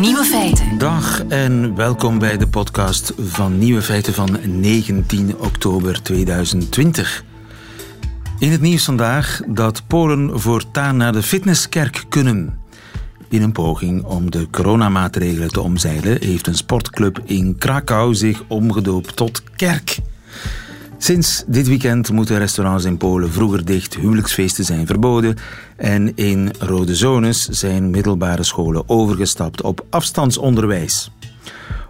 Nieuwe feiten. Dag en welkom bij de podcast van Nieuwe Feiten van 19 oktober 2020. In het nieuws vandaag dat Polen voortaan naar de fitnesskerk kunnen. In een poging om de coronamaatregelen te omzeilen heeft een sportclub in Krakau zich omgedoopt tot kerk. Sinds dit weekend moeten restaurants in Polen vroeger dicht, huwelijksfeesten zijn verboden en in rode zones zijn middelbare scholen overgestapt op afstandsonderwijs.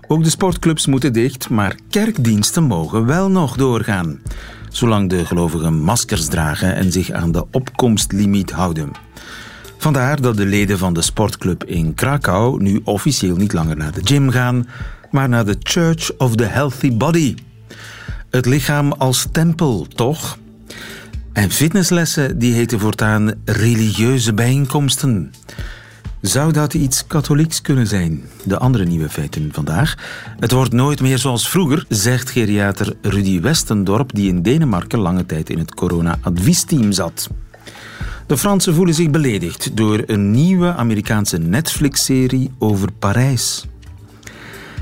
Ook de sportclubs moeten dicht, maar kerkdiensten mogen wel nog doorgaan, zolang de gelovigen maskers dragen en zich aan de opkomstlimiet houden. Vandaar dat de leden van de sportclub in Krakau nu officieel niet langer naar de gym gaan, maar naar de Church of the Healthy Body. Het lichaam als tempel, toch? En fitnesslessen die heten voortaan religieuze bijeenkomsten. Zou dat iets katholieks kunnen zijn? De andere nieuwe feiten vandaag. Het wordt nooit meer zoals vroeger, zegt geriater Rudy Westendorp, die in Denemarken lange tijd in het corona-adviesteam zat. De Fransen voelen zich beledigd door een nieuwe Amerikaanse Netflix-serie over Parijs.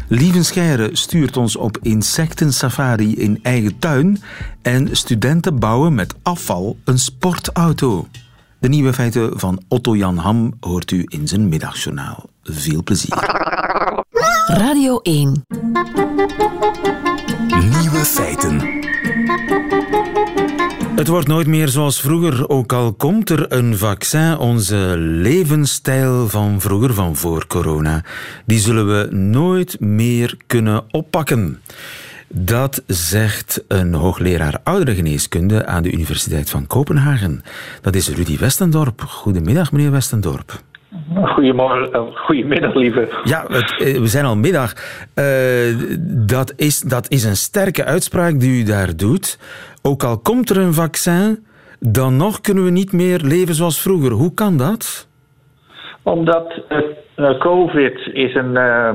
Lieven Scheire stuurt ons op insectensafari in eigen tuin en studenten bouwen met afval een sportauto. De nieuwe feiten van Otto Jan Ham hoort u in zijn middagjournaal. Veel plezier. Radio 1. Nieuwe feiten. Het wordt nooit meer zoals vroeger, ook al komt er een vaccin. Onze levensstijl van vroeger, van voor corona, die zullen we nooit meer kunnen oppakken. Dat zegt een hoogleraar ouderengeneeskunde aan de Universiteit van Kopenhagen. Dat is Rudy Westendorp. Goedemiddag, meneer Westendorp. Goedemorgen, eh, goedemiddag, lieve. Ja, het, eh, we zijn al middag. Uh, dat, is, dat is een sterke uitspraak die u daar doet. Ook al komt er een vaccin, dan nog kunnen we niet meer leven zoals vroeger. Hoe kan dat? Omdat uh, COVID is een uh,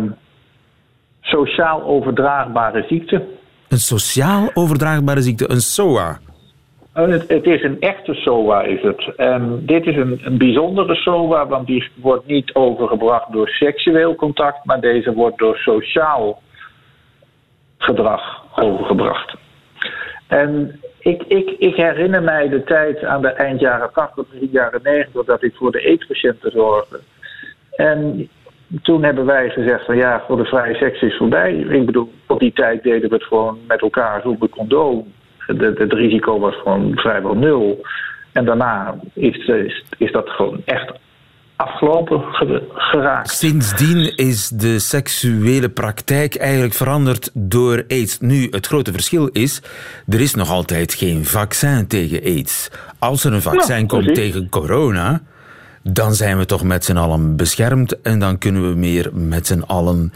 sociaal overdraagbare ziekte. Een sociaal overdraagbare ziekte, een SOA? Oh, het, het, is een echte SOA, is het. En dit is een, een bijzondere SOA, want die wordt niet overgebracht door seksueel contact, maar deze wordt door sociaal gedrag overgebracht. En ik, ik, ik herinner mij de tijd aan de eind jaren 80, begin jaren 90, dat ik voor de aids-patiënten zorgde. En toen hebben wij gezegd van ja, voor de vrije seks is voorbij. Ik bedoel, op die tijd deden we het gewoon met elkaar zonder condoom. Het risico was gewoon vrijwel nul. En daarna is, is, is dat gewoon echt afgelopen geraakt. Sindsdien is de seksuele praktijk eigenlijk veranderd door aids. Nu, het grote verschil is, er is nog altijd geen vaccin tegen aids. Als er een vaccin komt tegen corona, dan zijn we toch met z'n allen beschermd en dan kunnen we meer met z'n allen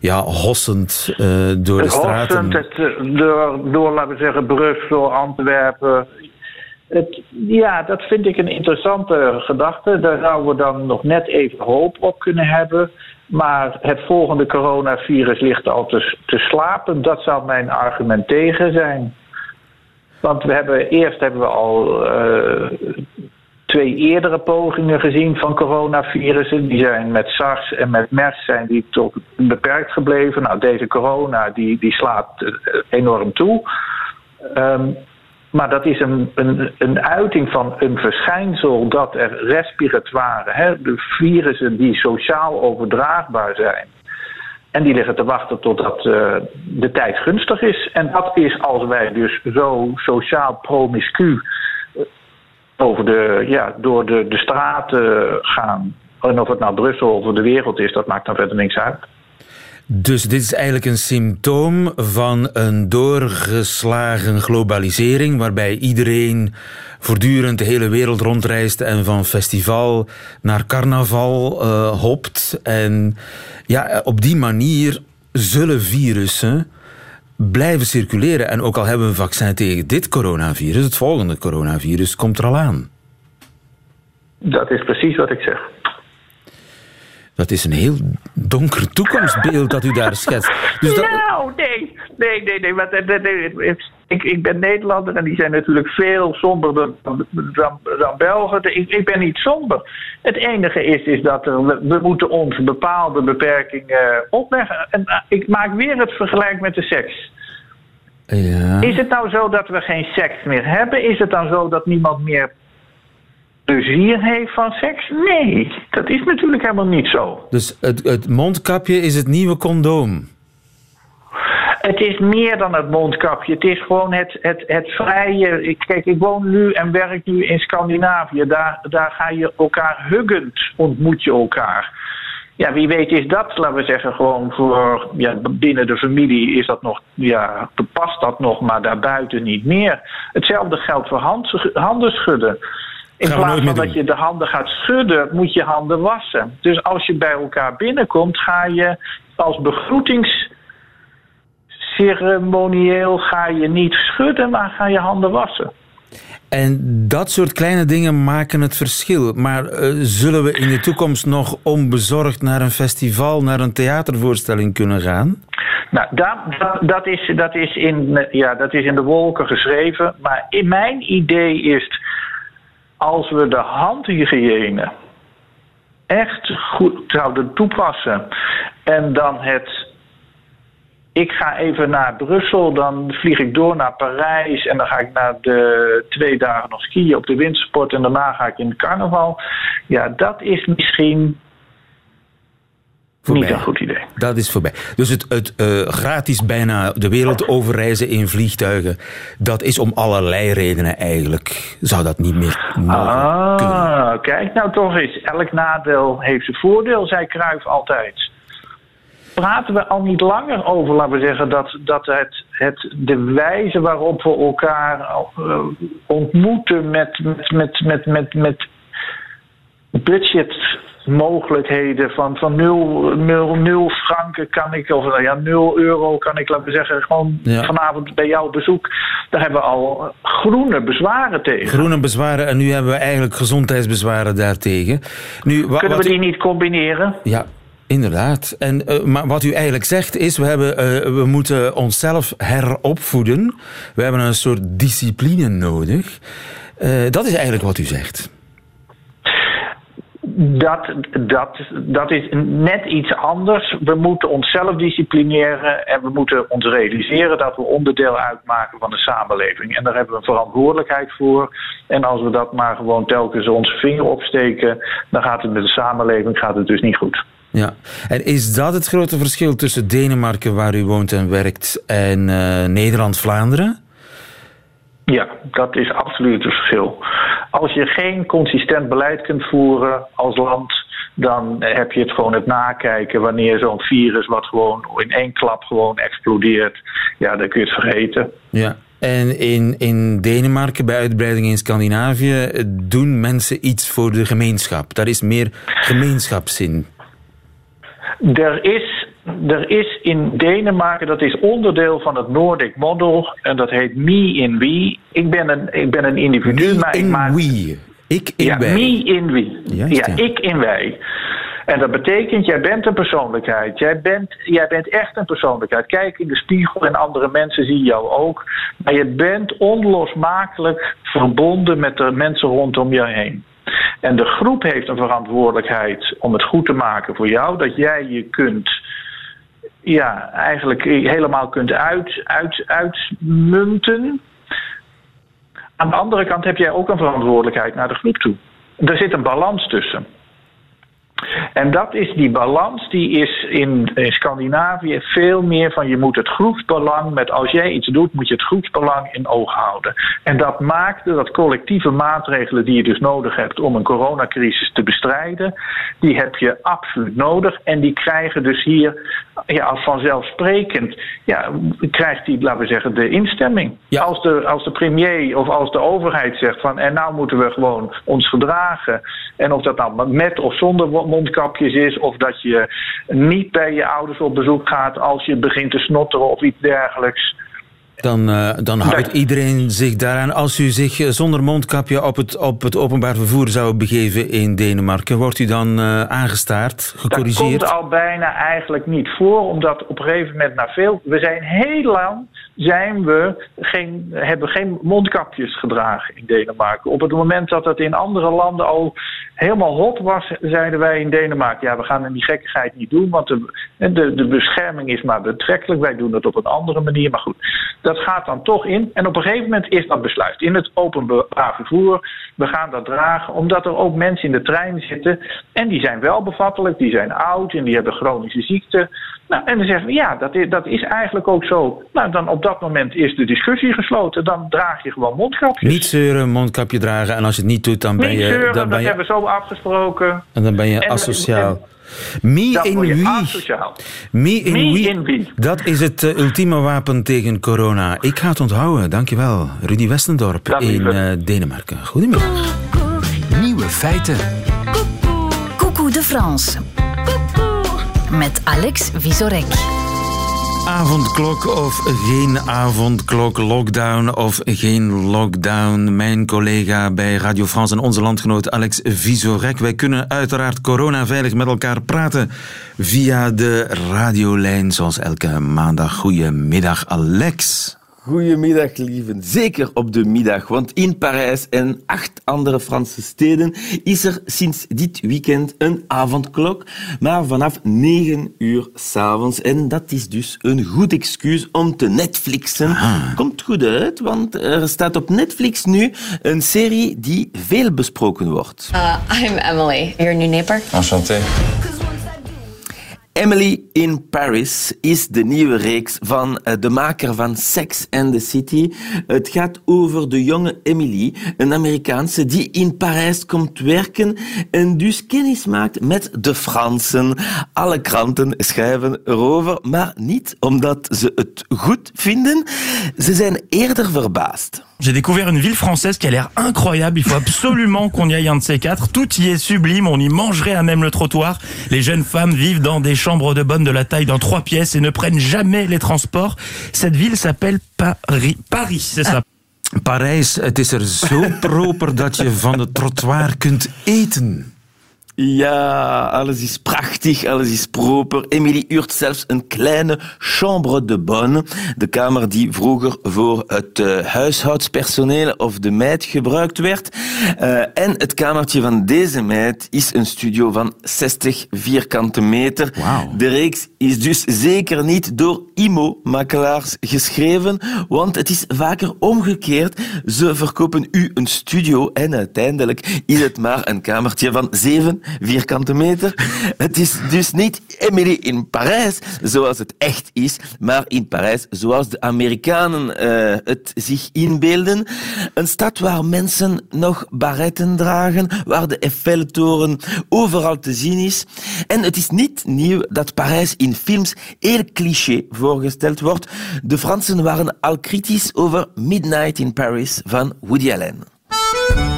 ja, hossend uh, door de straten. Het, eh, door, door, laten we zeggen, Brussel, Antwerpen, ja, dat vind ik een interessante gedachte. Daar zouden we dan nog net even hoop op kunnen hebben. Maar het volgende coronavirus ligt al te, slapen. Dat zou mijn argument tegen zijn. Want we hebben, eerst hebben we al uh, twee eerdere pogingen gezien van coronavirussen. Die zijn met SARS en met MERS zijn die toch beperkt gebleven. Nou, deze corona die, die slaat uh, enorm toe. Um, maar dat is een, een, een uiting van een verschijnsel dat er respiratoire, hè, de virussen die sociaal overdraagbaar zijn. En die liggen te wachten totdat uh, de tijd gunstig is. En dat is als wij dus zo sociaal promiscu eh, over de, ja, door de, de straten gaan. En of het nou Brussel of de wereld is, dat maakt dan verder niks uit. Dus dit is eigenlijk een symptoom van een doorgeslagen globalisering, waarbij iedereen voortdurend de hele wereld rondreist en van festival naar carnaval uh, hopt. En ja, op die manier zullen virussen blijven circuleren. En ook al hebben we een vaccin tegen dit coronavirus, het volgende coronavirus komt er al aan. Dat is precies wat ik zeg. Dat is een heel donker toekomstbeeld dat u daar schetst. Dus dat... Nou, nee, nee, nee, nee. Maar, ik, ik ben Nederlander en die zijn natuurlijk veel somberder dan, dan, dan Belgen. Ik, ik ben niet somber. Het enige is, is dat er, we, moeten ons bepaalde beperkingen opleggen. En uh, ik maak weer het vergelijk met de seks. Ja. Is het nou zo dat we geen seks meer hebben? Is het dan zo dat niemand meer plezier heeft van seks? Nee, dat is natuurlijk helemaal niet zo. Dus het, het mondkapje is het nieuwe condoom? Het is meer dan het mondkapje. Het is gewoon het, het, het vrije. Kijk, ik woon nu en werk nu in Scandinavië. Daar, daar ga je elkaar huggend, ontmoet je elkaar. Ja, wie weet is dat, laten we zeggen, gewoon voor ja, binnen de familie is dat nog, ja, past dat nog, maar daarbuiten niet meer. Hetzelfde geldt voor hand, handen schudden. In plaats van dat je de handen gaat schudden, moet je handen wassen. Dus als je bij elkaar binnenkomt, ga je als begroetingsceremonieel ga je niet schudden, maar ga je handen wassen. En dat soort kleine dingen maken het verschil. Maar uh, zullen we in de toekomst nog onbezorgd naar een festival, naar een theatervoorstelling kunnen gaan? Nou, dat, dat, dat, is, dat, is in, ja, dat is in de wolken geschreven. Maar in mijn idee is als we de handhygiëne echt goed zouden toepassen en dan het. Ik ga even naar Brussel, dan vlieg ik door naar Parijs en dan ga ik naar de twee dagen nog skiën op de wintersport en daarna ga ik in het carnaval. Ja, dat is misschien Voorbij. Niet een goed idee. Dat is voorbij. Dus het, het uh, gratis bijna de wereld overreizen in vliegtuigen, dat is om allerlei redenen eigenlijk. Zou dat niet meer ah, kunnen? kijk nou toch eens. Elk nadeel heeft zijn voordeel, zei Cruijff altijd. Praten we al niet langer over, laten we zeggen, dat, dat het, het, de wijze waarop we elkaar uh, ontmoeten met, met, met, met, met, met budget mogelijkheden van, van 0, 0, 0 franken kan ik, of ja, 0 euro kan ik, laten we zeggen, gewoon ja. vanavond bij jou op bezoek. Daar hebben we al groene bezwaren tegen. Groene bezwaren en nu hebben we eigenlijk gezondheidsbezwaren daartegen. Nu, Kunnen we die niet combineren? Ja, Inderdaad. En, uh, maar wat u eigenlijk zegt is, we, hebben, uh, we moeten onszelf heropvoeden. We hebben een soort discipline nodig. Uh, dat is eigenlijk wat u zegt. Dat, dat, dat is net iets anders. We moeten onszelf disciplineren en we moeten ons realiseren dat we onderdeel uitmaken van de samenleving. En daar hebben we een verantwoordelijkheid voor. En als we dat maar gewoon telkens onze vinger opsteken, dan gaat het met de samenleving gaat het dus niet goed. Ja, en is dat het grote verschil tussen Denemarken, waar u woont en werkt, en uh, Nederland-Vlaanderen? Ja, dat is absoluut het verschil. Als je geen consistent beleid kunt voeren als land, dan heb je het gewoon het nakijken wanneer zo'n virus wat gewoon in één klap gewoon explodeert. Ja, dan kun je het vergeten. Ja. En in, in Denemarken, bij uitbreiding in Scandinavië, doen mensen iets voor de gemeenschap. Daar is meer gemeenschapszin. Er is, er is in Denemarken, dat is onderdeel van het Nordic Model en dat heet Me in We. Ik ben een, ik ben een individu, me maar in ik maak. We. Ik in ja, wij. Me in. Juist, ja, ja. ik in wij. En dat betekent, jij bent een persoonlijkheid. Jij bent, jij bent echt een persoonlijkheid. Kijk in de spiegel en andere mensen zien jou ook. Maar je bent onlosmakelijk verbonden met de mensen rondom je heen. En de groep heeft een verantwoordelijkheid om het goed te maken voor jou. Dat jij je kunt, ja, eigenlijk helemaal kunt uit, uit, uitmunten. Aan de andere kant heb jij ook een verantwoordelijkheid naar de groep toe. Er zit een balans tussen. En dat is die balans, die is in, in, Scandinavië veel meer van je moet het groepsbelang, met als jij iets doet, moet je het groepsbelang in oog houden. En dat maakte dat collectieve maatregelen die je dus nodig hebt om een coronacrisis te bestrijden, die heb je absoluut nodig. En die krijgen dus hier ja, als vanzelfsprekend, ja, krijgt die, laten we zeggen, de instemming. Ja. Als, de, als de premier of als de overheid zegt van en nou moeten we gewoon ons gedragen. En of dat nou met of zonder mondkapjes is, of dat je niet bij je ouders op bezoek gaat als je begint te snotteren of iets dergelijks. Dan, uh, dan houdt iedereen zich daaraan. Als u zich eh, zonder mondkapje op het, op het openbaar vervoer zou begeven in Denemarken, wordt u dan uh, aangestaard, gecorrigeerd? Dat komt al bijna eigenlijk niet voor, omdat op een gegeven moment na veel... We zijn heel lang zijn we geen, hebben geen mondkapjes gedragen in Denemarken. Op het moment dat het in andere landen al helemaal hot was, zeiden wij in Denemarken: ja, we gaan die gekkigheid niet doen, want de, de, de bescherming is maar betrekkelijk. Wij doen het op een andere manier. Maar goed, dat gaat dan toch in. En op een gegeven moment is dat besluit. In het openbaar vervoer, we gaan dat dragen, omdat er ook mensen in de trein zitten. En die zijn wel bevattelijk, die zijn oud en die hebben chronische ziekten. Nou, en dan zeggen we, ja, dat is, dat is eigenlijk ook zo. Nou, dan op dat moment is de discussie gesloten. Dan draag je gewoon mondkapjes. Niet zeuren, mondkapje dragen. En als je het niet doet, dan ben je... Niet zeuren, dan ben je, hebben we zo afgesproken. En dan ben je en, asociaal. Me in wie? Me in wie? in wie? Dat is het uh, ultieme wapen tegen corona. Ik ga het onthouden, dankjewel. Rudy Westendorp in uh, Denemarken. Goedemiddag. Nieuwe feiten. Coucou de France met Alex Visorek. Avondklok of geen avondklok, lockdown of geen lockdown. Mijn collega bij Radio France en onze landgenoot Alex Visorek. Wij kunnen uiteraard corona veilig met elkaar praten via de radiolijn zoals elke maandag. Goedemiddag Alex. Goedemiddag, lieven. Zeker op de middag, want in Parijs en acht andere Franse steden is er sinds dit weekend een avondklok, maar vanaf 9 uur s'avonds. En dat is dus een goed excuus om te Netflixen. Komt goed uit, want er staat op Netflix nu een serie die veel besproken wordt. Uh, I'm Emily, your new neighbor. Enchanté. Emily in Paris is de nieuwe reeks van eh, de maker van Sex and the City. Het gaat over de jonge Emily, een Amerikaanse die in Parijs komt werken en dus kennis maakt met de Fransen. Alle kranten schrijven erover, maar niet omdat ze het goed vinden. Ze zijn eerder verbaasd. J'ai découvert une ville française qui a l'air incroyable. Il faut absolument qu'on y aille un de ces quatre. Tout y est sublime. On y mangerait à même le trottoir. Les jeunes femmes vivent dans des chambres de bonne de la taille d'un trois pièces et ne prennent jamais les transports. Cette ville s'appelle Paris. Paris, c'est ça. Is er proper dat je van het trottoir kunt eten. Ja, alles is prachtig, alles is proper. Emily huurt zelfs een kleine chambre de bonne. De kamer die vroeger voor het uh, huishoudspersoneel of de meid gebruikt werd. Uh, en het kamertje van deze meid is een studio van 60 vierkante meter. Wow. De reeks is dus zeker niet door IMO-makelaars geschreven, want het is vaker omgekeerd. Ze verkopen u een studio en uiteindelijk is het maar een kamertje van 7 vierkante meter. Het is dus niet Emily in Parijs zoals het echt is, maar in Parijs zoals de Amerikanen uh, het zich inbeelden. Een stad waar mensen nog baretten dragen, waar de Eiffeltoren overal te zien is. En het is niet nieuw dat Parijs in films heel cliché voorgesteld wordt. De Fransen waren al kritisch over Midnight in Paris van Woody Allen.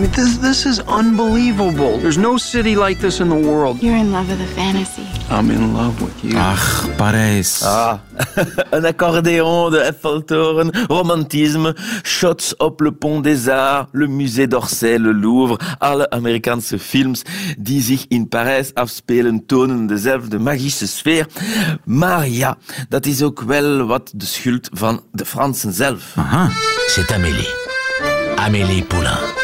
I mean, this, this is unbelievable. There's no city like this in the world. You're in love with a fantasy. I'm in love with you. Ach, Parijs. Ah, een accordéon, de Eiffeltoren, romantisme, shots op le Pont des Arts, le Musée d'Orsay, le Louvre. Alle Amerikaanse films die zich in Parijs afspelen tonen dezelfde magische sfeer. Maar ja, dat is ook wel wat de schuld van de Fransen zelf. Aha. C'est Amélie. Amélie Poulain.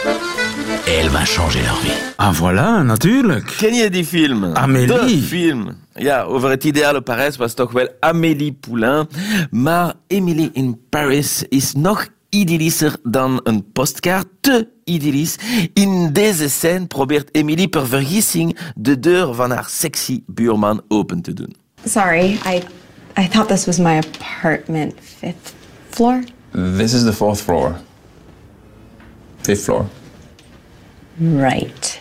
Et elle va changer leur vie. Ah, voilà, natuurlijk. Ken je die film? Amélie. De film. Ja, over het ideale Parijs was toch wel Amélie Poulain. Maar Emily in Paris is nog idyllischer dan een postkaart. Te idyllisch. In deze scène probeert Emily per vergissing de deur van haar sexy buurman open te doen. Sorry, I, I thought this was my apartment. Fifth floor? This is the fourth floor. Fifth floor. Right.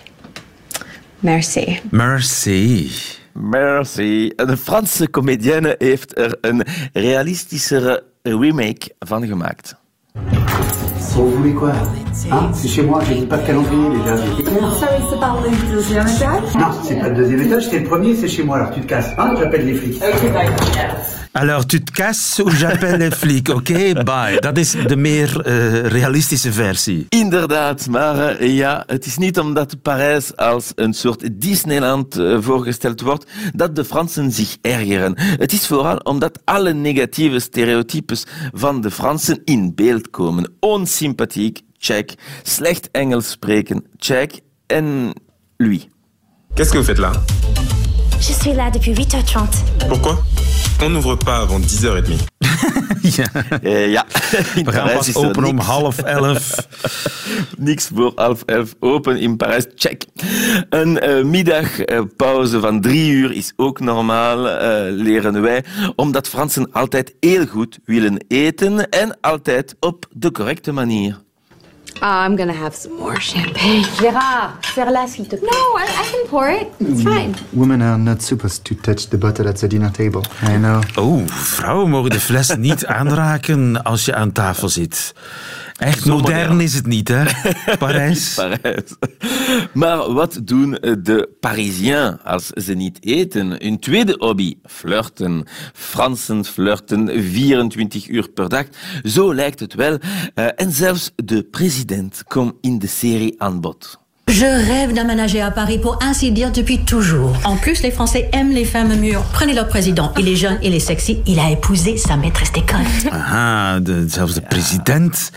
Merci. Merci. Merci. Een Franse comedienne heeft er een realistischere remake van gemaakt. Vous voulez quoi hein C'est chez moi, j'ai pas de calendrier déjà. Ça, c'est pas le deuxième étage Non, c'est pas le deuxième étage, c'est le premier, c'est chez moi, alors tu te casses. Hein, j'appelle les flics. Ok, d'accord. Alors, tu te casses ou j'appelle les flics, oké? Bye. Dat is de meer eh, realistische versie. Inderdaad, maar eh, ja, het is niet omdat Parijs als een soort Disneyland eh, voorgesteld wordt dat de Fransen zich ergeren. Het is vooral omdat alle negatieve stereotypes van de Fransen in beeld komen. Onsympathiek, check. Slecht Engels spreken, check. En lui. Qu'est-ce que vous faites là Je suis là depuis 8h30. Pourquoi On n'ouvre pas avant 10h30. ja. Eh, ja. In We gaan Parijs pas is er open om niks. half elf. Niks voor half elf open in Parijs. Check. Een eh, middagpauze van drie uur is ook normaal, eh, leren wij, omdat Fransen altijd heel goed willen eten en altijd op de correcte manier. I'm gonna have some more champagne. Gérard, serre-la s'il te plaît. No, I, I can pour it. It's fine. Women are not supposed to touch the bottle at the dinner table. I know. Oh, vrouwen mogen de fles niet aanraken als je aan tafel zit. Echt modern is het niet, hè? Parijs. Parijs. Maar wat doen de Parisiens als ze niet eten? Hun tweede hobby, flirten. Fransen flirten 24 uur per dag. Zo lijkt het wel. Eh, en zelfs de president komt in de serie aan bod. Je rêve d'aménager à Paris pour ainsi dire depuis toujours. En plus, les Français aiment les femmes mûres. Prenez leur président. Il est jeune, il est sexy. Il a épousé sa maîtresse d'école. Aha, de, zelfs de president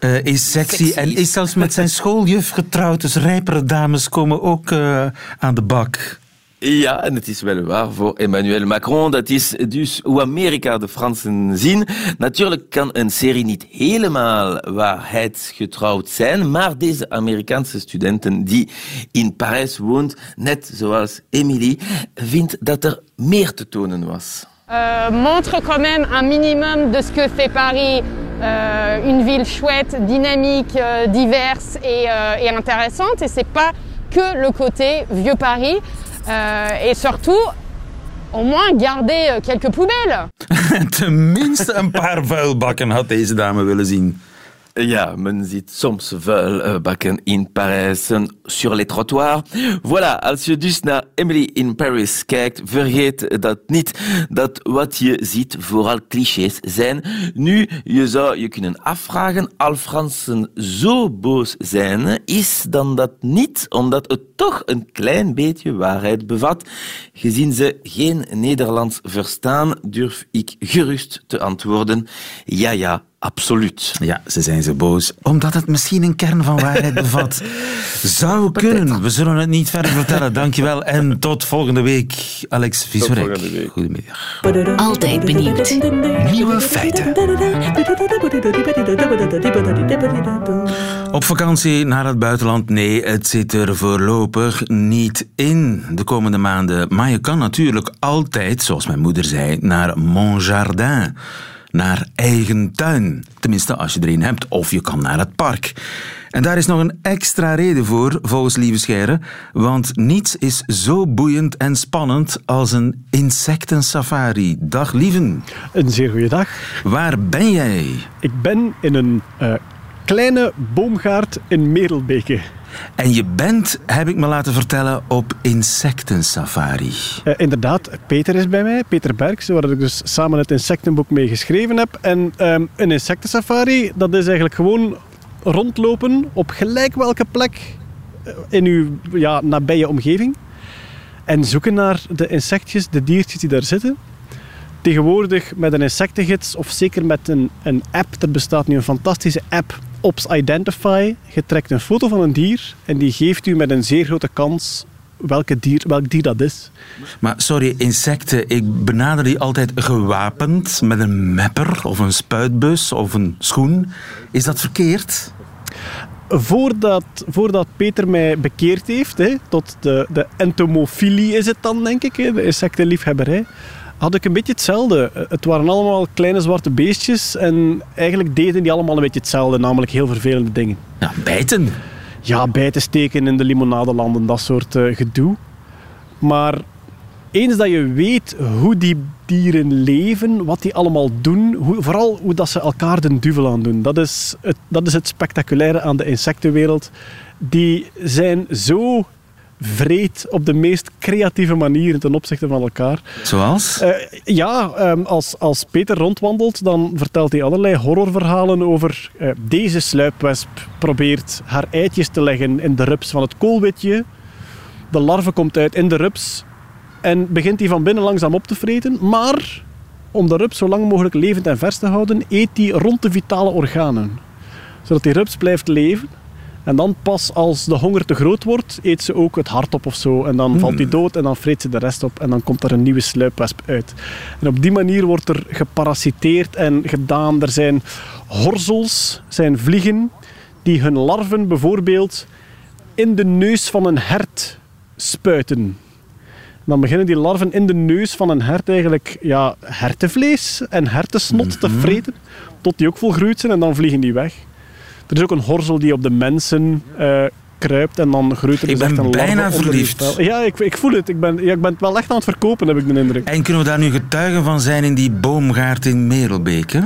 eh, is sexy, en is zelfs met zijn schooljuf getrouwd. Dus rijpere dames komen ook eh, aan de bak. Ja, en het is wel waar voor Emmanuel Macron. Dat is dus hoe Amerika de Fransen zien. Natuurlijk kan een serie niet helemaal waarheidsgetrouwd zijn, maar deze Amerikaanse studenten die in Parijs woont, net zoals Emily, vindt dat er meer te tonen was. euh, montre quand même un minimum de ce que fait Paris, euh, une ville chouette, dynamique, euh, diverse et, euh, et intéressante. Et c'est pas que le côté vieux Paris. Euh, et surtout, au moins garder euh, quelques poubelles. Tenminste een paar vuilbakken had deze dame willen zien. Ja, men ziet soms vuilbakken in Parijs sur les trottoirs. Voilà, als je dus naar Emily in Paris kijkt, vergeet dat niet dat wat je ziet vooral clichés zijn. Nu, je zou je kunnen afvragen, al Fransen zo boos zijn, is dan dat niet omdat het toch een klein beetje waarheid bevat? Gezien ze geen Nederlands verstaan, durf ik gerust te antwoorden, ja ja, absoluut. Ja, ze zijn zo boos. Omdat het misschien een kern van waarheid bevat. Zou kunnen. We zullen het niet verder vertellen. Dankjewel. En tot volgende week, Alex Visorek. Goedemiddag. Altijd benieuwd. Nieuwe feiten. Op vakantie naar het buitenland? Nee, het zit er voorlopig niet in de komende maanden. Maar je kan natuurlijk altijd, zoals mijn moeder zei, naar Mon Jardin. Naar eigen tuin. Tenminste, als je er een hebt. Of je kan naar het park. En daar is nog een extra reden voor, volgens Lieve Scheire. Want niets is zo boeiend en spannend als een insectensafari. Dag Lieven. Een zeer goede dag. Waar ben jij? Ik ben in een eh, kleine boomgaard in Merelbeke. En je bent, heb ik me laten vertellen, op insectensafari. Eh, inderdaad, Peter is bij mij, Peter Berks, waar ik dus samen het insectenboek mee geschreven heb. En ehm, een insectensafari, dat is eigenlijk gewoon rondlopen op gelijk welke plek eh, in uw ja, nabije omgeving. En zoeken naar de insectjes, de diertjes die daar zitten. Tegenwoordig met een insectengids of zeker met een, een app, er bestaat nu een fantastische app, Ops Identify. Je trekt een foto van een dier en die geeft u met een zeer grote kans welke dier, welk dier dat is. Maar sorry, insecten, ik benader die altijd gewapend met een mepper of een spuitbus of een schoen. Is dat verkeerd? Voordat, voordat Peter mij bekeerd heeft, hè, tot de, de entomofilie is het dan, denk ik, hè, de insectenliefhebberij, had ik een beetje hetzelfde. Het waren allemaal kleine zwarte beestjes en eigenlijk deden die allemaal een beetje hetzelfde, namelijk heel vervelende dingen. Ja, bijten. Ja, bijten, steken in de limonadelanden, dat soort eh, gedoe. Maar eens dat je weet hoe die dieren leven, wat die allemaal doen, hoe, vooral hoe dat ze elkaar de duvel aan doen, dat is, het, dat is het spectaculaire aan de insectenwereld. Die zijn zo vreed op de meest creatieve manieren ten opzichte van elkaar. Zoals? Uh, ja, um, als, als Peter rondwandelt, dan vertelt hij allerlei horrorverhalen over uh, deze sluipwesp probeert haar eitjes te leggen in de rups van het koolwitje. De larve komt uit in de rups en begint die van binnen langzaam op te vreten. Maar om de rups zo lang mogelijk levend en vers te houden, eet die rond de vitale organen. Zodat die rups blijft leven. En dan pas als de honger te groot wordt, eet ze ook het hart op of zo. En dan valt die dood en dan vreet ze de rest op. En dan komt er een nieuwe sluipwesp uit. En op die manier wordt er geparasiteerd en gedaan. Er zijn horzels, zijn vliegen, die hun larven bijvoorbeeld in de neus van een hert spuiten. Dan beginnen die larven in de neus van een hert eigenlijk ja, hertenvlees en hertensnot te vreten, tot die ook volgroeid zijn en dan vliegen die weg. Er is ook een horzel die op de mensen uh, kruipt en dan groeit er Ik dus ben een bijna verliefd. Ja, ik, ik voel het. Ik ben, ja, ik ben het wel echt aan het verkopen, heb ik de indruk. En kunnen we daar nu getuigen van zijn in die boomgaard in Merelbeek?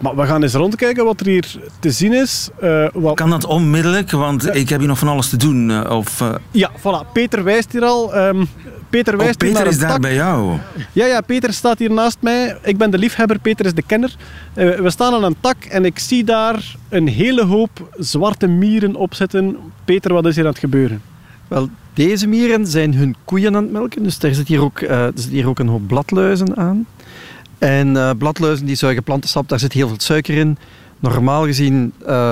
Maar we gaan eens rondkijken wat er hier te zien is. Uh, wat... Kan dat onmiddellijk? Want ik heb hier nog van alles te doen. Uh, of, uh... Ja, voilà. Peter wijst hier al. Um, Peter wijst oh, Peter hier naar is daar tak. bij jou. Ja, ja, Peter staat hier naast mij. Ik ben de liefhebber, Peter is de kenner. Uh, we staan aan een tak en ik zie daar een hele hoop zwarte mieren op zitten. Peter, wat is hier aan het gebeuren? Wel, deze mieren zijn hun koeien aan het melken. Dus er zit hier ook, uh, er zit hier ook een hoop bladluizen aan. En uh, bladluizen die zuigen plantensap, daar zit heel veel suiker in. Normaal gezien uh,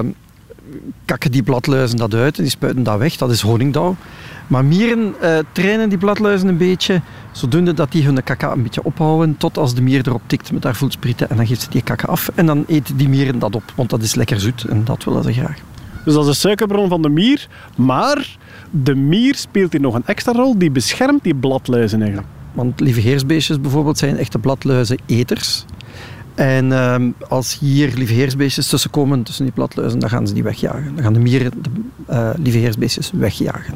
kakken die bladluizen dat uit en die spuiten dat weg. Dat is honingdauw. Maar mieren uh, trainen die bladluizen een beetje, zodoende dat die hun kaka een beetje ophouden, tot als de mier erop tikt met haar voelsprieten en dan geeft ze die kaka af en dan eten die mieren dat op, want dat is lekker zoet en dat willen ze graag. Dus dat is de suikerbron van de mier, maar de mier speelt hier nog een extra rol, die beschermt die bladluizen eigenlijk. Want lieveheersbeestjes bijvoorbeeld zijn echte bladluizeneters. En uh, als hier lieveheersbeestjes tussenkomen, tussen die bladluizen, dan gaan ze die wegjagen. Dan gaan de mieren de uh, lieveheersbeestjes wegjagen.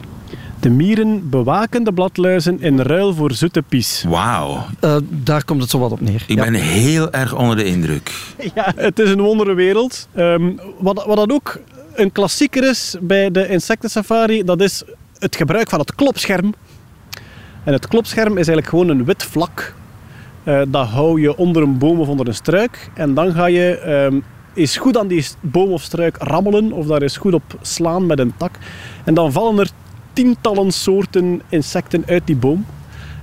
De mieren bewaken de bladluizen in ruil voor zoete pies. Wauw. Uh, daar komt het zo wat op neer. Ik ja. ben heel erg onder de indruk. Ja, het is een wondere wereld. Um, wat, wat dan ook een klassieker is bij de insectensafari, dat is het gebruik van het klopscherm. En het klopscherm is eigenlijk gewoon een wit vlak. Uh, dat hou je onder een boom of onder een struik. En dan ga je eens goed aan die boom of struik rammelen. Of daar eens goed op slaan met een tak. En dan vallen er tientallen soorten insecten uit die boom.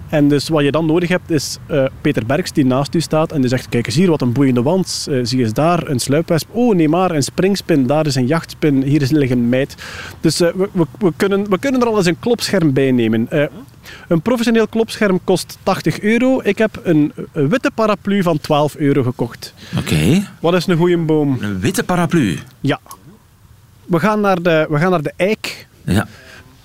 En dus wat je dan nodig hebt is uh, Peter Berks die naast u staat en die zegt kijk eens hier wat een boeiende wand. Uh, zie eens daar een sluipwesp. Oh nee maar een springspin. Daar is een jachtspin. Hier is een meid. Dus uh, we, we, we, kunnen, we kunnen er al eens een klopscherm bij nemen. een professioneel klopscherm kost 80 euro. Ik heb een, een witte paraplu van 12 euro gekocht. Oké. Okay. Wat is een goede boom? Een witte paraplu? Ja. We gaan naar de, we gaan naar de eik. Ja.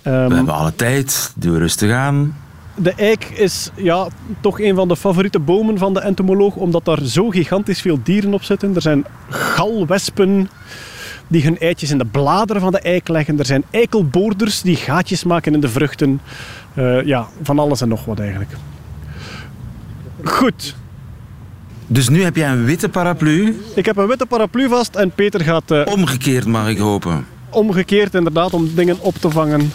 Um, we hebben alle tijd. Doe rustig aan. De eik is ja, toch een van de favoriete bomen van de entomoloog, omdat daar zo gigantisch veel dieren op zitten. Er zijn galwespen die hun eitjes in de bladeren van de eik leggen. Er zijn eikelboorders die gaatjes maken in de vruchten. Uh, ja, van alles en nog wat eigenlijk. Goed. Dus nu heb jij een witte paraplu? Ik heb een witte paraplu vast en Peter gaat... Uh, Omgekeerd mag ik hopen. Omgekeerd inderdaad, om dingen op te vangen.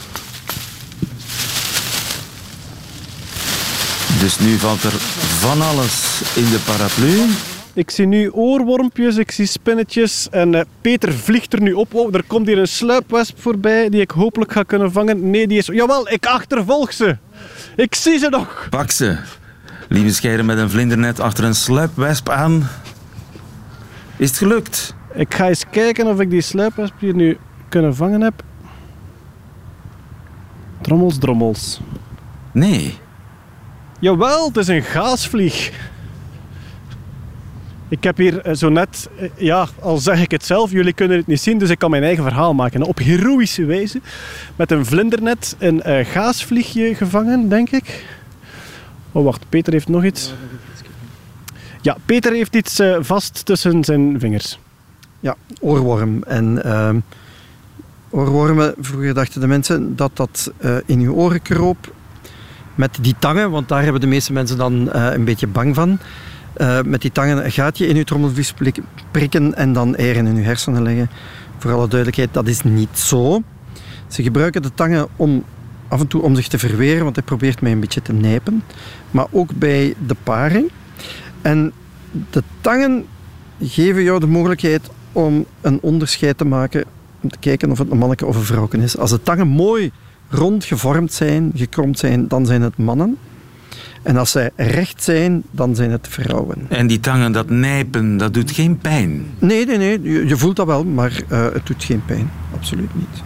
Dus nu valt er van alles in de paraplu. Ik zie nu oorwormpjes, ik zie spinnetjes en uh, Peter vliegt er nu op. Wow, er komt hier een sluipwesp voorbij die ik hopelijk ga kunnen vangen. Nee, die is... Jawel, ik achtervolg ze. Ik zie ze nog. Pak ze. Lieve scheiden met een vlindernet achter een sluipwesp aan. Is het gelukt? Ik ga eens kijken of ik die sluipwesp hier nu kunnen vangen heb. Drommels, drommels. Nee. Jawel, het is een gaasvlieg. Ik heb hier zo net, ja, al zeg ik het zelf, jullie kunnen het niet zien, dus ik kan mijn eigen verhaal maken. Op heroïsche wijze, met een vlindernet, een uh, gaasvliegje gevangen, denk ik. Oh, wacht, Peter heeft nog iets. Ja, Peter heeft iets vast tussen zijn vingers. Ja, oorworm. En uh, oorwormen, vroeger dachten de mensen dat dat in uw oren kroop met die tangen, want daar hebben de meeste mensen dan uh, een beetje bang van. Uh, met die tangen een gaatje in uw trommelvlies prikken en dan eieren in uw hersenen leggen. Voor alle duidelijkheid, dat is niet zo. Ze gebruiken de tangen om af en toe om zich te verweren, want hij probeert mij een beetje te nijpen. Maar ook bij de paring. En de tangen geven jou de mogelijkheid om een onderscheid te maken, om te kijken of het een manneke of een vrouwke is. Als de tangen mooi rond gevormd zijn, gekromd zijn, dan zijn het mannen. En als zij recht zijn, dan zijn het vrouwen. En die tangen, dat nijpen, dat doet geen pijn? Nee, nee, nee. Je, je voelt dat wel, maar uh, het doet geen pijn. Absoluut niet.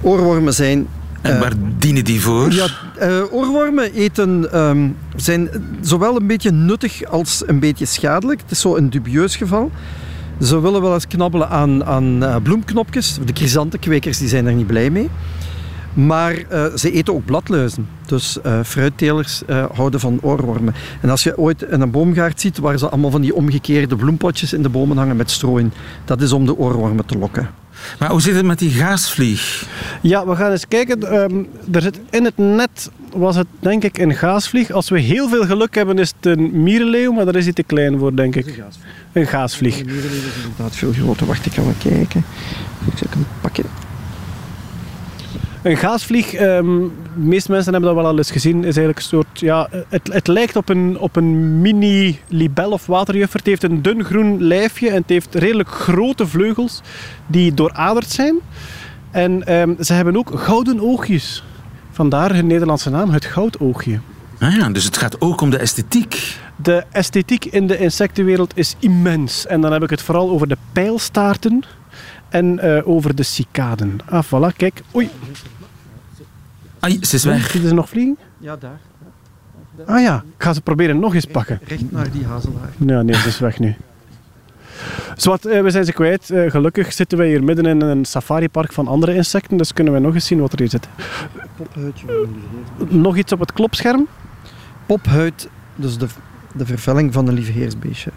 Oorwormen zijn en waar uh, dienen die voor? Ja, uh, oorwormen eten, um, zijn zowel een beetje nuttig als een beetje schadelijk. Het is zo een dubieus geval. Ze willen wel eens knabbelen aan, aan bloemknopjes. De chrysantenkwekers die zijn er niet blij mee. Maar uh, ze eten ook bladluizen. Dus uh, fruittelers uh, houden van oorwormen. En als je ooit in een boomgaard ziet waar ze allemaal van die omgekeerde bloempotjes in de bomen hangen met stro in, dat is om de oorwormen te lokken. Maar hoe zit het met die gaasvlieg? Ja, we gaan eens kijken. Um, er zit in het net was het denk ik een gaasvlieg. Als we heel veel geluk hebben is het een mierenleeuw, maar daar is hij te klein voor denk ik. Een gaasvlieg. Een gaasvlieg. Een mierenleeuw is inderdaad veel groter. Wacht, ik ga wel kijken. Ik zal hem pakken. Een gaasvlieg, um, de meeste mensen hebben dat wel al eens gezien, is eigenlijk een soort, ja, het, het lijkt op een, op een mini libel of waterjuffer. Het heeft een dun groen lijfje en het heeft redelijk grote vleugels die dooraderd zijn. En um, ze hebben ook gouden oogjes. Vandaar hun Nederlandse naam, het goudoogje. Ah ja, dus het gaat ook om de esthetiek. De esthetiek in de insectenwereld is immens. En dan heb ik het vooral over de pijlstaarten en uh, over de cicaden. Ah, voilà, kijk. Oei. Ai, ze is weg. Ze nog vliegen? Ja, daar. Ah ja, ik ga ze proberen nog eens pakken. Recht naar die hazelaar. Nee, nee, ze is weg nu. Zwat, uh, we zijn ze kwijt. Uh, gelukkig zitten wij hier midden in een safaripark van andere insecten, dus kunnen we nog eens zien wat er hier zit. Pophuidje. Nog iets op het klopscherm? Pophuid, dus de, de vervelling van een lieveheersbeestje.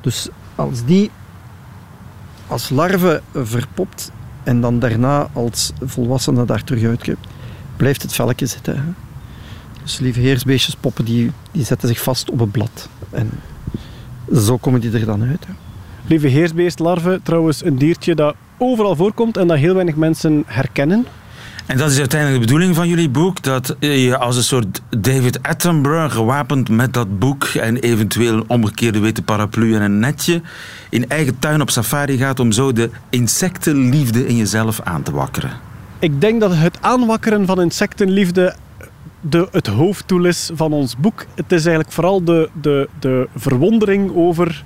Dus als die als larve verpopt en dan daarna als volwassene daar terug blijft het velkje zitten. Dus lieveheersbeestjes poppen die, die zetten zich vast op een blad. En zo komen die er dan uit. Hè? Lieve heersbeestlarve, trouwens een diertje dat overal voorkomt en dat heel weinig mensen herkennen. En dat is uiteindelijk de bedoeling van jullie boek, dat je als een soort David Attenborough, gewapend met dat boek en eventueel een omgekeerde witte paraplu en een netje, in eigen tuin op safari gaat om zo de insectenliefde in jezelf aan te wakkeren. Ik denk dat het aanwakkeren van insectenliefde de, het hoofddoel is van ons boek. Het is eigenlijk vooral de, de, de verwondering over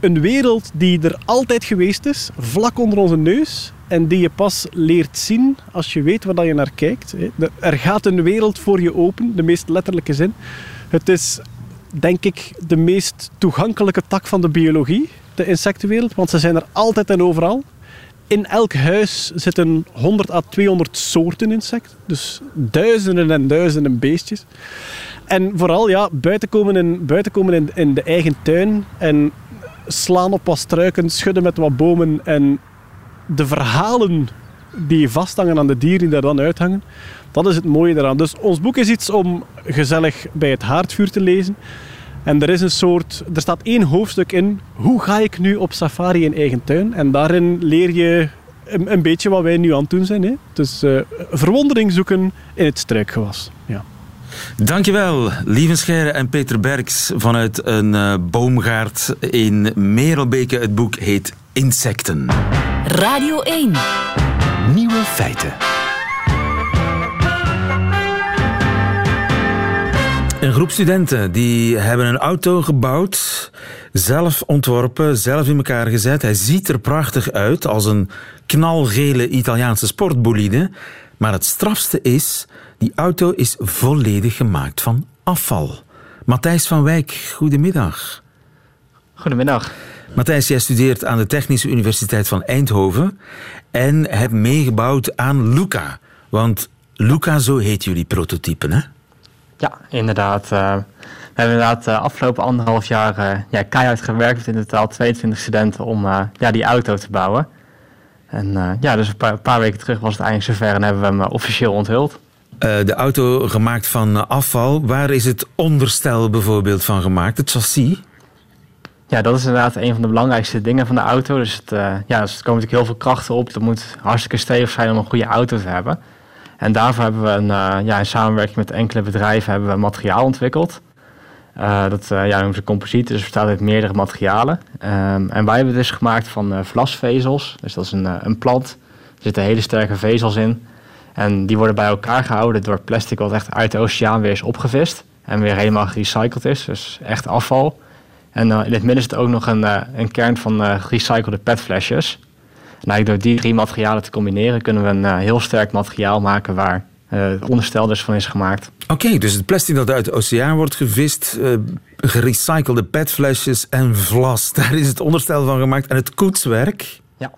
een wereld die er altijd geweest is, vlak onder onze neus, en die je pas leert zien als je weet waar je naar kijkt. Er gaat een wereld voor je open, de meest letterlijke zin. Het is, denk ik, de meest toegankelijke tak van de biologie, de insectenwereld, want ze zijn er altijd en overal. In elk huis zitten 100 à 200 soorten insecten, dus duizenden en duizenden beestjes. En vooral ja, buiten komen, in, buiten komen in, in de eigen tuin en slaan op wat struiken, schudden met wat bomen en de verhalen die vasthangen aan de dieren die daar dan uithangen, dat is het mooie eraan. Dus ons boek is iets om gezellig bij het haardvuur te lezen. En er is een soort, er staat één hoofdstuk in, hoe ga ik nu op safari in eigen tuin? En daarin leer je een, beetje wat wij nu aan het doen zijn. Hè? Dus uh, verwondering zoeken in het struikgewas. Ja. Dankjewel, Lievenscheire en Peter Berks vanuit een uh, boomgaard in Merelbeke. Het boek heet Insecten. Radio 1. Nieuwe feiten. Een groep studenten die hebben een auto gebouwd, zelf ontworpen, zelf in elkaar gezet. Hij ziet er prachtig uit als een knalgele Italiaanse sportbolide. Maar het strafste is, die auto is volledig gemaakt van afval. Matthijs van Wijk, goedemiddag. Goedemiddag. Matthijs, jij studeert aan de Technische Universiteit van Eindhoven en hebt meegebouwd aan Luca. Want Luca, zo heet jullie prototype, hè? Ja, inderdaad. Uh, we hebben inderdaad de uh, afgelopen anderhalf jaar uh, ja, keihard gewerkt met in totaal 22 studenten om ja, die auto te bouwen. En ja, dus een paar, een paar, weken terug was het eindelijk zover en hebben we hem officieel onthuld. de auto gemaakt van afval, waar is het onderstel bijvoorbeeld van gemaakt, het chassis? Ja, dat is inderdaad een van de belangrijkste dingen van de auto. Dus, het, uh, ja, dus er komen natuurlijk heel veel krachten op. Dat moet hartstikke stevig zijn om een goede auto te hebben. En daarvoor hebben we een, uh, ja, in samenwerking met enkele bedrijven hebben we materiaal ontwikkeld. Uh, dat ja, noemen ze composiet, dus het bestaat uit meerdere materialen. Um, en wij hebben het dus gemaakt van vlasvezels. Dus dat is een, een plant. Er zitten hele sterke vezels in. En die worden bij elkaar gehouden door plastic wat echt uit de oceaan weer is opgevist. En weer helemaal gerecycled is, dus echt afval. En uh, in het midden zit ook nog een, uh, een kern van uh, gerecyclede petflesjes. En door die drie materialen te combineren kunnen we een heel sterk materiaal maken waar het onderstel dus van is gemaakt. Oké, dus het plastic dat uit de oceaan wordt gevist, gerecyclede petflesjes en vlas, daar is het onderstel van gemaakt. En het koetswerk? Ja.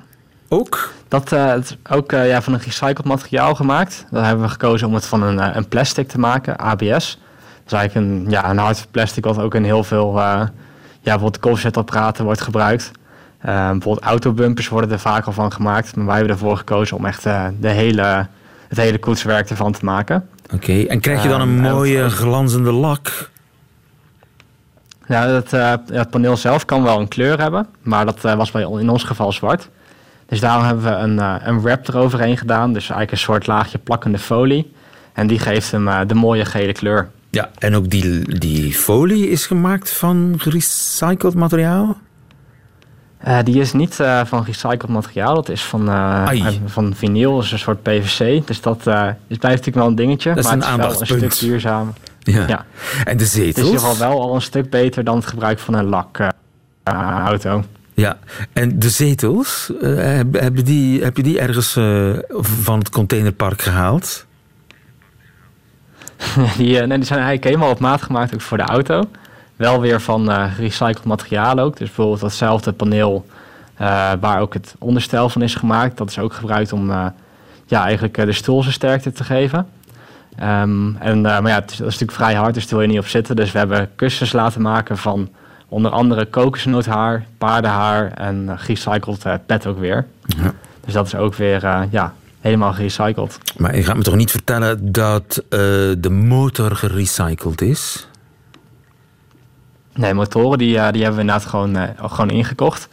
Ook? Dat is ook ja, van een gerecycled materiaal gemaakt. Dan hebben we gekozen om het van een, een plastic te maken, ABS. Dat is eigenlijk een, ja, een hard plastic wat ook in heel veel bijvoorbeeld koffiezetapparaten wordt gebruikt. Uh, bijvoorbeeld autobumpers worden er vaak al van gemaakt. Maar wij hebben ervoor gekozen om echt uh, de hele, het hele koetswerk ervan te maken. Oké, en krijg je dan een uh, mooie glanzende lak? Ja, het, het, paneel zelf kan wel een kleur hebben. Maar dat was bij, in ons geval zwart. Dus daarom hebben we een, een wrap eroverheen gedaan. Dus eigenlijk een soort laagje plakkende folie. En die geeft hem de mooie gele kleur. Ja, en ook die, die folie is gemaakt van gerecycled materiaal? Uh, die is niet uh, van gerecycled materiaal, dat is van, uh, van vinyl, is een soort PVC. Dus dat is, blijft natuurlijk wel een dingetje, dat maar een het is wel een stuk duurzaam. Ja. ja. En de zetels? Het is in ieder geval wel al een stuk beter dan het gebruik van een lakauto. ja, en de zetels, hebben die, heb je die ergens van het containerpark gehaald? die, nee, die zijn eigenlijk helemaal op maat gemaakt ook voor de auto. Wel weer van gerecycled materiaal ook. Dus bijvoorbeeld datzelfde paneel uh, waar ook het onderstel van is gemaakt. Dat is ook gebruikt om ja, eigenlijk de stoel zijn sterkte te geven. Um, en, maar ja, het is, dat is natuurlijk vrij hard, dus daar wil je niet op zitten. Dus we hebben kussens laten maken van onder andere kokosnoothaar, paardenhaar en gerecycled pet ook weer. Ja. Dus dat is ook weer ja, helemaal gerecycled. Maar je gaat me toch niet vertellen dat uh, de motor gerecycled is? Nee, motoren die, uh, die hebben we inderdaad gewoon, uh, gewoon ingekocht.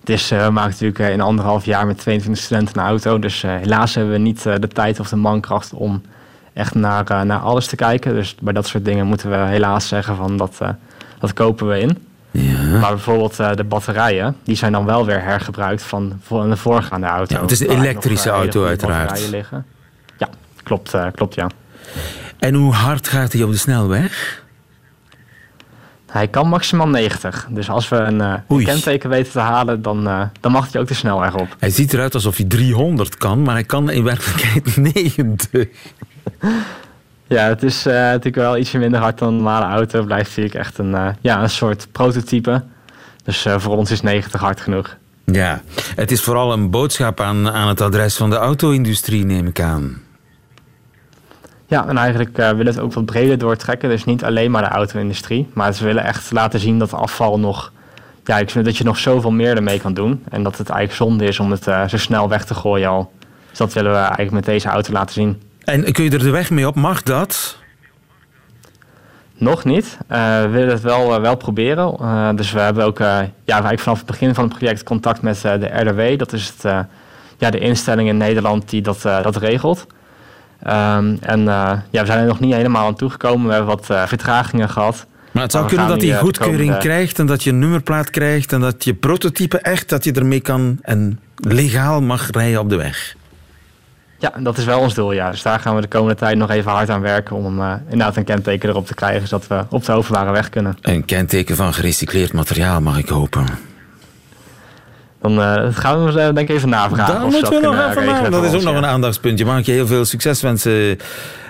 Het is, we maken natuurlijk in anderhalf jaar met 22 studenten een auto. Dus helaas hebben we niet de tijd of de mankracht om echt naar, naar alles te kijken. Dus bij dat soort dingen moeten we helaas zeggen van dat, dat kopen we in. Ja. Maar bijvoorbeeld uh, de batterijen, die zijn dan wel weer hergebruikt van, van de voorgaande auto. Ja, het is een elektrische nog, uh, auto uiteraard. Liggen. Ja, klopt, uh, klopt ja. En hoe hard gaat hij op de snelweg? Hij kan maximaal 90. Dus als we een, een kenteken weten te halen, dan, dan mag hij ook de snelweg op. Hij ziet eruit alsof hij 300 kan, maar hij kan in werkelijkheid 90. Ja, het is uh, natuurlijk wel ietsje minder hard dan een normale auto. Blijft natuurlijk echt een, uh, ja, een soort prototype. Dus uh, voor ons is 90 hard genoeg. Ja, het is vooral een boodschap aan, aan het adres van de auto-industrie, neem ik aan. Ja, en eigenlijk willen we het ook wat breder doortrekken. Dus niet alleen maar de auto-industrie. Maar ze willen echt laten zien dat afval nog... Ja, ik vind dat je nog zoveel meer ermee kan doen. En dat het eigenlijk zonde is om het zo snel weg te gooien al. Dus dat willen we eigenlijk met deze auto laten zien. En kun je er de weg mee op? Mag dat? Nog niet. Uh, we willen het wel, uh, wel proberen. Uh, dus we hebben ook ja, eigenlijk vanaf het begin van het project contact met de RDW. Dat is het, ja, de instelling in Nederland die dat, dat regelt. Um, en ja, we zijn er nog niet helemaal aan toegekomen. We hebben wat vertragingen gehad. Maar het zou kunnen dat hij goedkeuring komende... krijgt en dat je een nummerplaat krijgt en dat je prototype echt, dat je ermee kan en legaal mag rijden op de weg. Ja, dat is wel ons doel, ja. Dus daar gaan we de komende tijd nog even hard aan werken om uh, inderdaad een kenteken erop te krijgen, zodat we op de overbare weg kunnen. Een kenteken van gerecycleerd materiaal, mag ik hopen. Dan uh, gaan we denk ik even navragen. Dan moeten we nog even maken. Dat is ook nog een aandachtspuntje. Mag ik je heel veel succes wensen,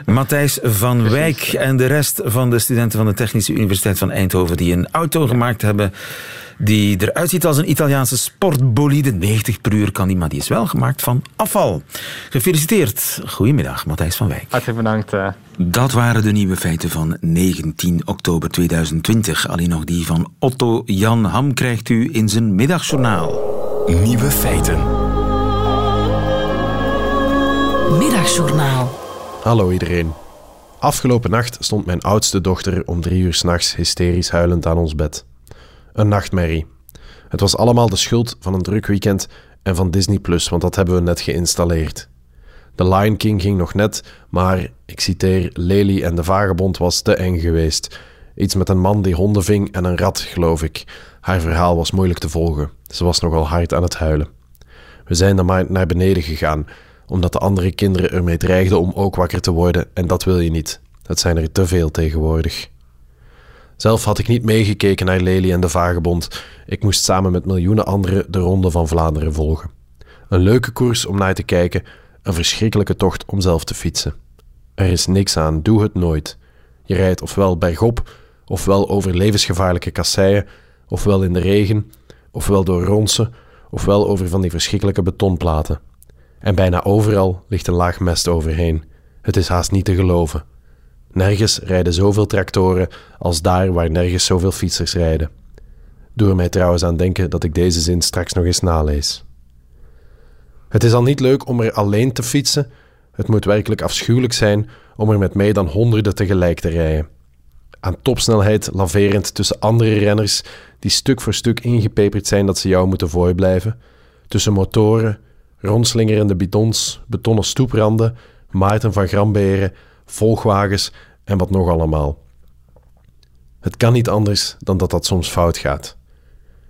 Matthijs van Precies. Wijk en de rest van de studenten van de Technische Universiteit van Eindhoven die een auto gemaakt hebben die eruit ziet als een Italiaanse sportbolide. 90 per uur kan die, maar die is wel gemaakt van afval. Gefeliciteerd. Goedemiddag, Matthijs van Wijk. Hartelijk bedankt. Uh... Dat waren de nieuwe feiten van 19 oktober 2020. Alleen nog die van Otto Jan Ham krijgt u in zijn middagjournaal. Nieuwe feiten. Middagjournaal. Hallo iedereen. Afgelopen nacht stond mijn oudste dochter om drie uur s'nachts hysterisch huilend aan ons bed. Een nachtmerrie. Het was allemaal de schuld van een druk weekend en van Disney Plus, want dat hebben we net geïnstalleerd. The Lion King ging nog net, maar, ik citeer, Lely en de Vagebond was te eng geweest. Iets met een man die honden ving en een rat, geloof ik. Haar verhaal was moeilijk te volgen. Ze was nogal hard aan het huilen. We zijn dan maar naar beneden gegaan, omdat de andere kinderen ermee dreigden om ook wakker te worden, en dat wil je niet. Het zijn er te veel tegenwoordig. Zelf had ik niet meegekeken naar Lely en de Vagebond. Ik moest samen met miljoenen anderen de Ronde van Vlaanderen volgen. Een leuke koers om naar te kijken, een verschrikkelijke tocht om zelf te fietsen. Er is niks aan, doe het nooit. Je rijdt ofwel bergop, ofwel over levensgevaarlijke kasseien, ofwel in de regen, ofwel door ronsen, ofwel over van die verschrikkelijke betonplaten. En bijna overal ligt een laag mest overheen. Het is haast niet te geloven. Nergens rijden zoveel tractoren als daar waar nergens zoveel fietsers rijden. Doe er mij trouwens aan denken dat ik deze zin straks nog eens nalees. Het is al niet leuk om er alleen te fietsen. Het moet werkelijk afschuwelijk zijn om er met mij dan honderden tegelijk te rijden. Aan topsnelheid laverend tussen andere renners die stuk voor stuk ingepeperd zijn dat ze jou moeten voorblijven. Tussen motoren, rondslingerende bidons, betonnen stoepranden, Maarten van Gramberen, volgwagens en wat nog allemaal. Het kan niet anders dan dat dat soms fout gaat.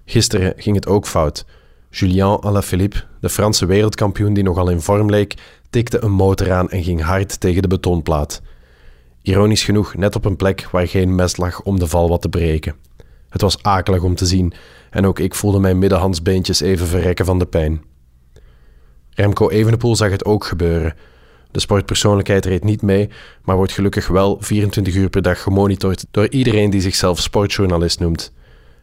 Gisteren ging het ook fout. Julien Alaphilippe, de Franse wereldkampioen die nogal in vorm leek, tikte een motor aan en ging hard tegen de betonplaat. Ironisch genoeg net op een plek waar geen mes lag om de val wat te breken. Het was akelig om te zien en ook ik voelde mijn middenhandsbeentjes even verrekken van de pijn. Remco Evenepoel zag het ook gebeuren. De sportpersoonlijkheid reed niet mee, maar wordt gelukkig wel 24 uur per dag gemonitord door iedereen die zichzelf sportjournalist noemt.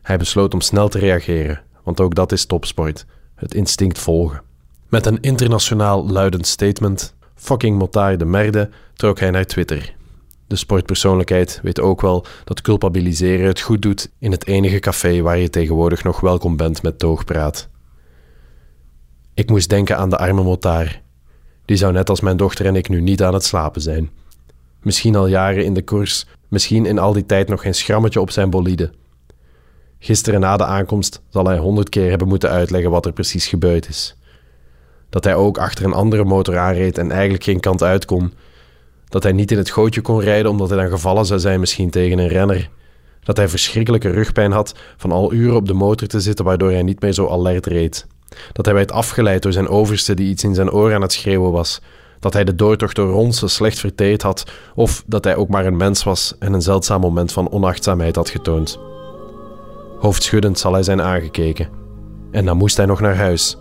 Hij besloot om snel te reageren, want ook dat is topsport: het instinct volgen. Met een internationaal luidend statement, fucking motard de merde, trok hij naar Twitter. De sportpersoonlijkheid weet ook wel dat culpabiliseren het goed doet in het enige café waar je tegenwoordig nog welkom bent met toogpraat. Ik moest denken aan de arme motaar. Die zou net als mijn dochter en ik nu niet aan het slapen zijn. Misschien al jaren in de koers, misschien in al die tijd nog geen schrammetje op zijn bolide. Gisteren na de aankomst zal hij honderd keer hebben moeten uitleggen wat er precies gebeurd is. Dat hij ook achter een andere motor aanreed en eigenlijk geen kant uit kon. Dat hij niet in het gootje kon rijden omdat hij dan gevallen zou zijn misschien tegen een renner. Dat hij verschrikkelijke rugpijn had van al uren op de motor te zitten waardoor hij niet meer zo alert reed. Dat hij werd afgeleid door zijn overste die iets in zijn oor aan het schreeuwen was. Dat hij de doortocht door Ronsen slecht verteerd had. Of dat hij ook maar een mens was en een zeldzaam moment van onachtzaamheid had getoond. Hoofdschuddend zal hij zijn aangekeken. En dan moest hij nog naar huis,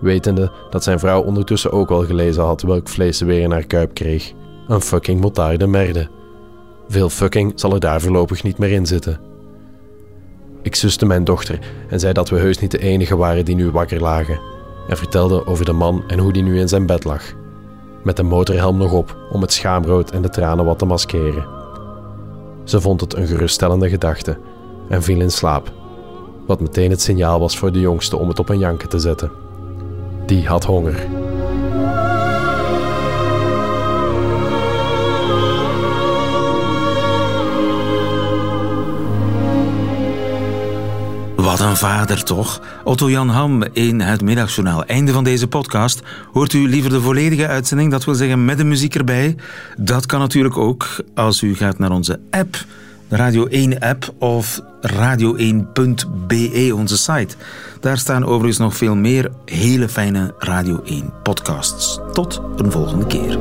wetende dat zijn vrouw ondertussen ook wel gelezen had welk vlees ze weer in haar kuip kreeg. Een fucking motarde merde. Veel fucking zal er daar voorlopig niet meer in zitten. Ik suste mijn dochter en zei dat we heus niet de enige waren die nu wakker lagen. En vertelde over de man en hoe die nu in zijn bed lag. Met de motorhelm nog op om het schaamrood en de tranen wat te maskeren. Ze vond het een geruststellende gedachte en viel in slaap. Wat meteen het signaal was voor de jongste om het op een janken te zetten. Die had honger. Wat een vader toch? Otto Jan Ham in het middagjournaal. Einde van deze podcast. Hoort u liever de volledige uitzending, dat wil zeggen met de muziek erbij? Dat kan natuurlijk ook als u gaat naar onze app, de Radio 1 app of radio1.be, onze site. Daar staan overigens nog veel meer hele fijne Radio 1 podcasts. Tot een volgende keer.